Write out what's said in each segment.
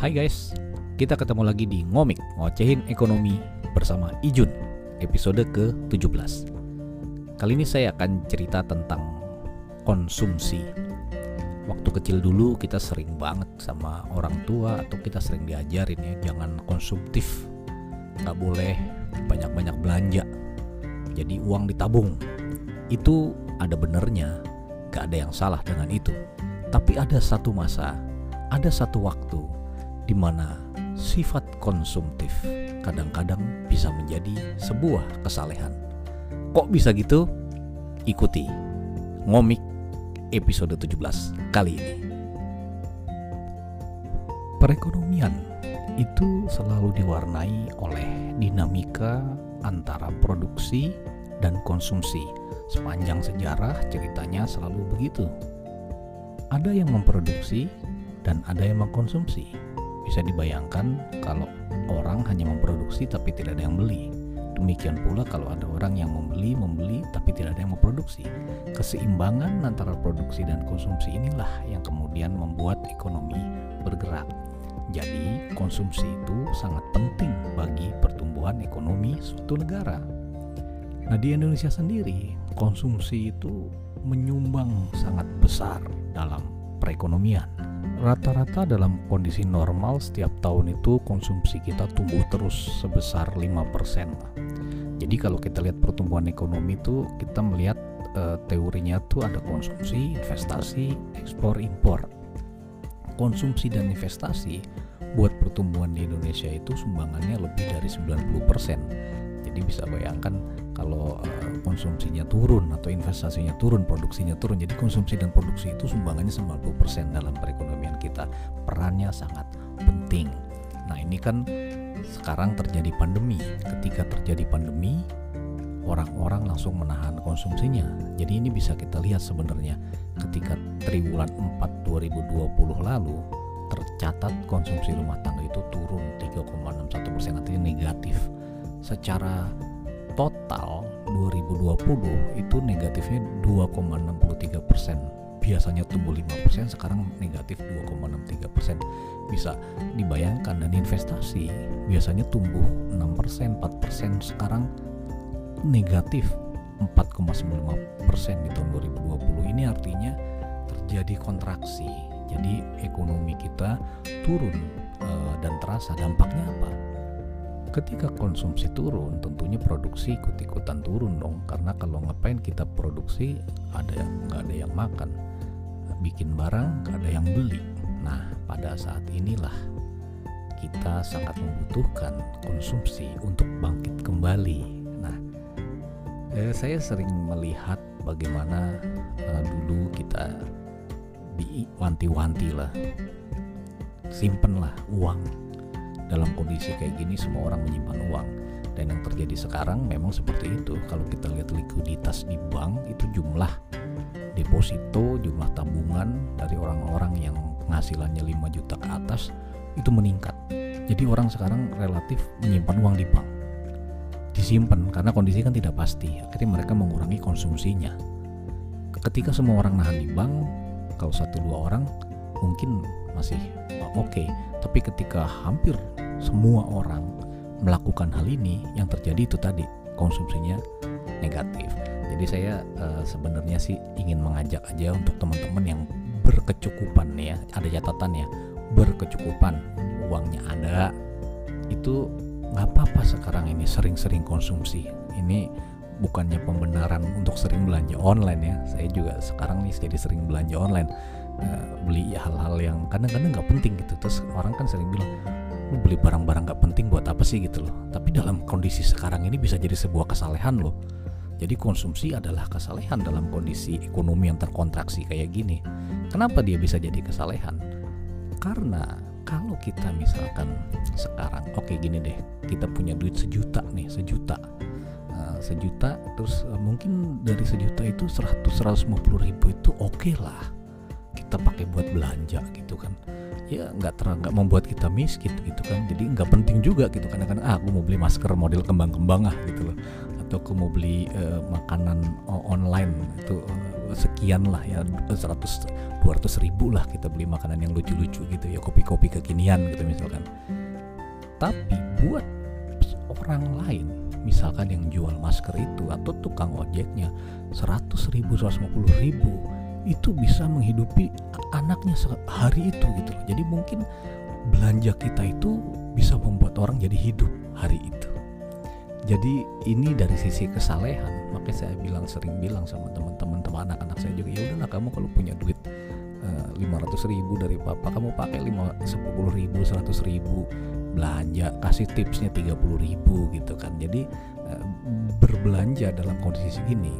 Hai guys, kita ketemu lagi di Ngomik, ngocehin ekonomi bersama Ijun, episode ke-17. Kali ini saya akan cerita tentang konsumsi. Waktu kecil dulu kita sering banget sama orang tua atau kita sering diajarin ya jangan konsumtif, nggak boleh banyak-banyak belanja. Jadi uang ditabung. Itu ada benernya, gak ada yang salah dengan itu. Tapi ada satu masa, ada satu waktu di mana sifat konsumtif kadang-kadang bisa menjadi sebuah kesalehan. Kok bisa gitu? Ikuti Ngomik episode 17 kali ini. Perekonomian itu selalu diwarnai oleh dinamika antara produksi dan konsumsi. Sepanjang sejarah ceritanya selalu begitu. Ada yang memproduksi dan ada yang mengkonsumsi. Bisa dibayangkan kalau orang hanya memproduksi tapi tidak ada yang beli. Demikian pula kalau ada orang yang membeli, membeli tapi tidak ada yang memproduksi. Keseimbangan antara produksi dan konsumsi inilah yang kemudian membuat ekonomi bergerak. Jadi, konsumsi itu sangat penting bagi pertumbuhan ekonomi suatu negara. Nah, di Indonesia sendiri, konsumsi itu menyumbang sangat besar dalam perekonomian. Rata-rata dalam kondisi normal setiap tahun itu konsumsi kita tumbuh terus sebesar 5%. Jadi kalau kita lihat pertumbuhan ekonomi itu kita melihat e, teorinya tuh ada konsumsi, investasi, ekspor, impor. Konsumsi dan investasi buat pertumbuhan di Indonesia itu sumbangannya lebih dari 90%. Jadi bisa bayangkan kalau uh, konsumsinya turun atau investasinya turun, produksinya turun. Jadi konsumsi dan produksi itu sumbangannya 90% dalam perekonomian kita. Perannya sangat penting. Nah, ini kan sekarang terjadi pandemi. Ketika terjadi pandemi, orang-orang langsung menahan konsumsinya. Jadi ini bisa kita lihat sebenarnya ketika triwulan 4 2020 lalu tercatat konsumsi rumah tangga itu turun 3,61 persen artinya negatif secara total 2020 itu negatifnya 2,63 persen. Biasanya tumbuh 5 persen sekarang negatif 2,63 persen. Bisa dibayangkan dan investasi biasanya tumbuh 6 persen 4 persen. Sekarang negatif 4,95 persen di tahun 2020 ini artinya terjadi kontraksi. Jadi ekonomi kita turun uh, dan terasa. Dampaknya apa ketika konsumsi turun tentunya produksi ikut-ikutan turun dong. Karena kalau ngapain kita produksi ada yang nggak ada yang makan. Bikin barang nggak ada yang beli. Nah pada saat inilah kita sangat membutuhkan konsumsi untuk bangkit kembali. Nah eh, saya sering melihat bagaimana uh, dulu kita diwanti-wanti lah. Simpenlah uang dalam kondisi kayak gini semua orang menyimpan uang. Dan yang terjadi sekarang memang seperti itu. Kalau kita lihat likuiditas di bank itu jumlah deposito jumlah tabungan dari orang-orang yang penghasilannya 5 juta ke atas itu meningkat. Jadi orang sekarang relatif menyimpan uang di bank. Disimpan karena kondisi kan tidak pasti. Akhirnya mereka mengurangi konsumsinya. Ketika semua orang nahan di bank kalau satu dua orang mungkin masih oke. Okay. tapi ketika hampir semua orang melakukan hal ini yang terjadi itu tadi konsumsinya negatif. Jadi saya uh, sebenarnya sih ingin mengajak aja untuk teman-teman yang berkecukupan ya ada catatannya berkecukupan. Uangnya ada itu nggak apa-apa sekarang ini sering-sering konsumsi. Ini bukannya pembenaran untuk sering belanja online ya. Saya juga sekarang nih jadi sering belanja online uh, beli hal-hal yang kadang-kadang nggak penting gitu. Terus orang kan sering bilang lu beli barang-barang gak penting buat apa sih? Gitu loh. Tapi dalam kondisi sekarang ini bisa jadi sebuah kesalehan loh. Jadi konsumsi adalah kesalehan dalam kondisi ekonomi yang terkontraksi kayak gini. Kenapa dia bisa jadi kesalehan? Karena kalau kita misalkan sekarang oke okay, gini deh kita punya duit sejuta nih sejuta. Uh, sejuta terus uh, mungkin dari sejuta itu 100 150 ribu itu oke okay lah kita pakai buat belanja gitu kan. Ya nggak ter nggak membuat kita miskin gitu kan. Jadi nggak penting juga gitu. Kadang-kadang ah aku mau beli masker model kembang-kembang ah gitu loh. Atau aku mau beli uh, makanan online itu uh, sekian lah ya 100 200 ribu lah kita beli makanan yang lucu-lucu gitu ya kopi-kopi kekinian gitu misalkan. Tapi buat orang lain misalkan yang jual masker itu atau tukang ojeknya 100 ribu 150 ribu itu bisa menghidupi anaknya sehari itu gitu loh. Jadi mungkin belanja kita itu bisa membuat orang jadi hidup hari itu. Jadi ini dari sisi kesalehan. Makanya saya bilang sering bilang sama teman-teman teman anak-anak saya juga ya udahlah kamu kalau punya duit eh, lima ratus ribu dari papa kamu pakai lima sepuluh ribu seratus ribu belanja kasih tipsnya tiga puluh ribu gitu kan. Jadi eh, berbelanja dalam kondisi segini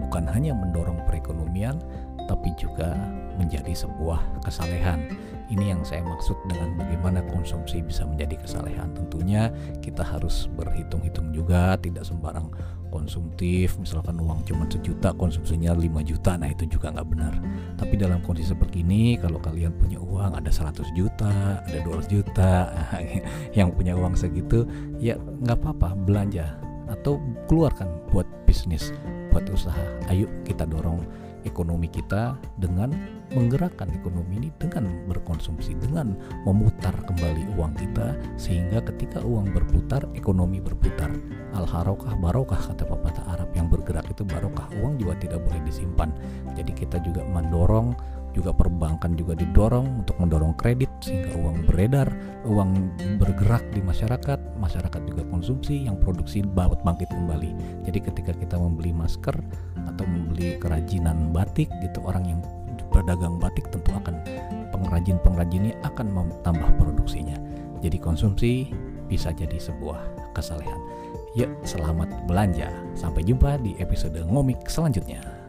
bukan hanya mendorong perekonomian tapi juga menjadi sebuah kesalehan. Ini yang saya maksud dengan bagaimana konsumsi bisa menjadi kesalehan. Tentunya kita harus berhitung-hitung juga, tidak sembarang konsumtif. Misalkan uang cuma sejuta, konsumsinya 5 juta, nah itu juga nggak benar. Tapi dalam kondisi seperti ini, kalau kalian punya uang ada 100 juta, ada 200 juta, yang punya uang segitu, ya nggak apa-apa belanja atau keluarkan buat bisnis, buat usaha. Ayo kita dorong ekonomi kita dengan menggerakkan ekonomi ini dengan berkonsumsi dengan memutar kembali uang kita sehingga ketika uang berputar ekonomi berputar. Al harokah barokah kata pepatah Arab yang bergerak itu barokah uang juga tidak boleh disimpan. Jadi kita juga mendorong juga perbankan juga didorong untuk mendorong kredit sehingga uang beredar, uang bergerak di masyarakat, masyarakat juga konsumsi yang produksi baut bangkit kembali. Jadi ketika kita membeli masker atau membeli kerajinan batik gitu orang yang berdagang batik tentu akan pengrajin-pengrajin ini akan menambah produksinya. Jadi konsumsi bisa jadi sebuah kesalehan. Yuk, selamat belanja. Sampai jumpa di episode ngomik selanjutnya.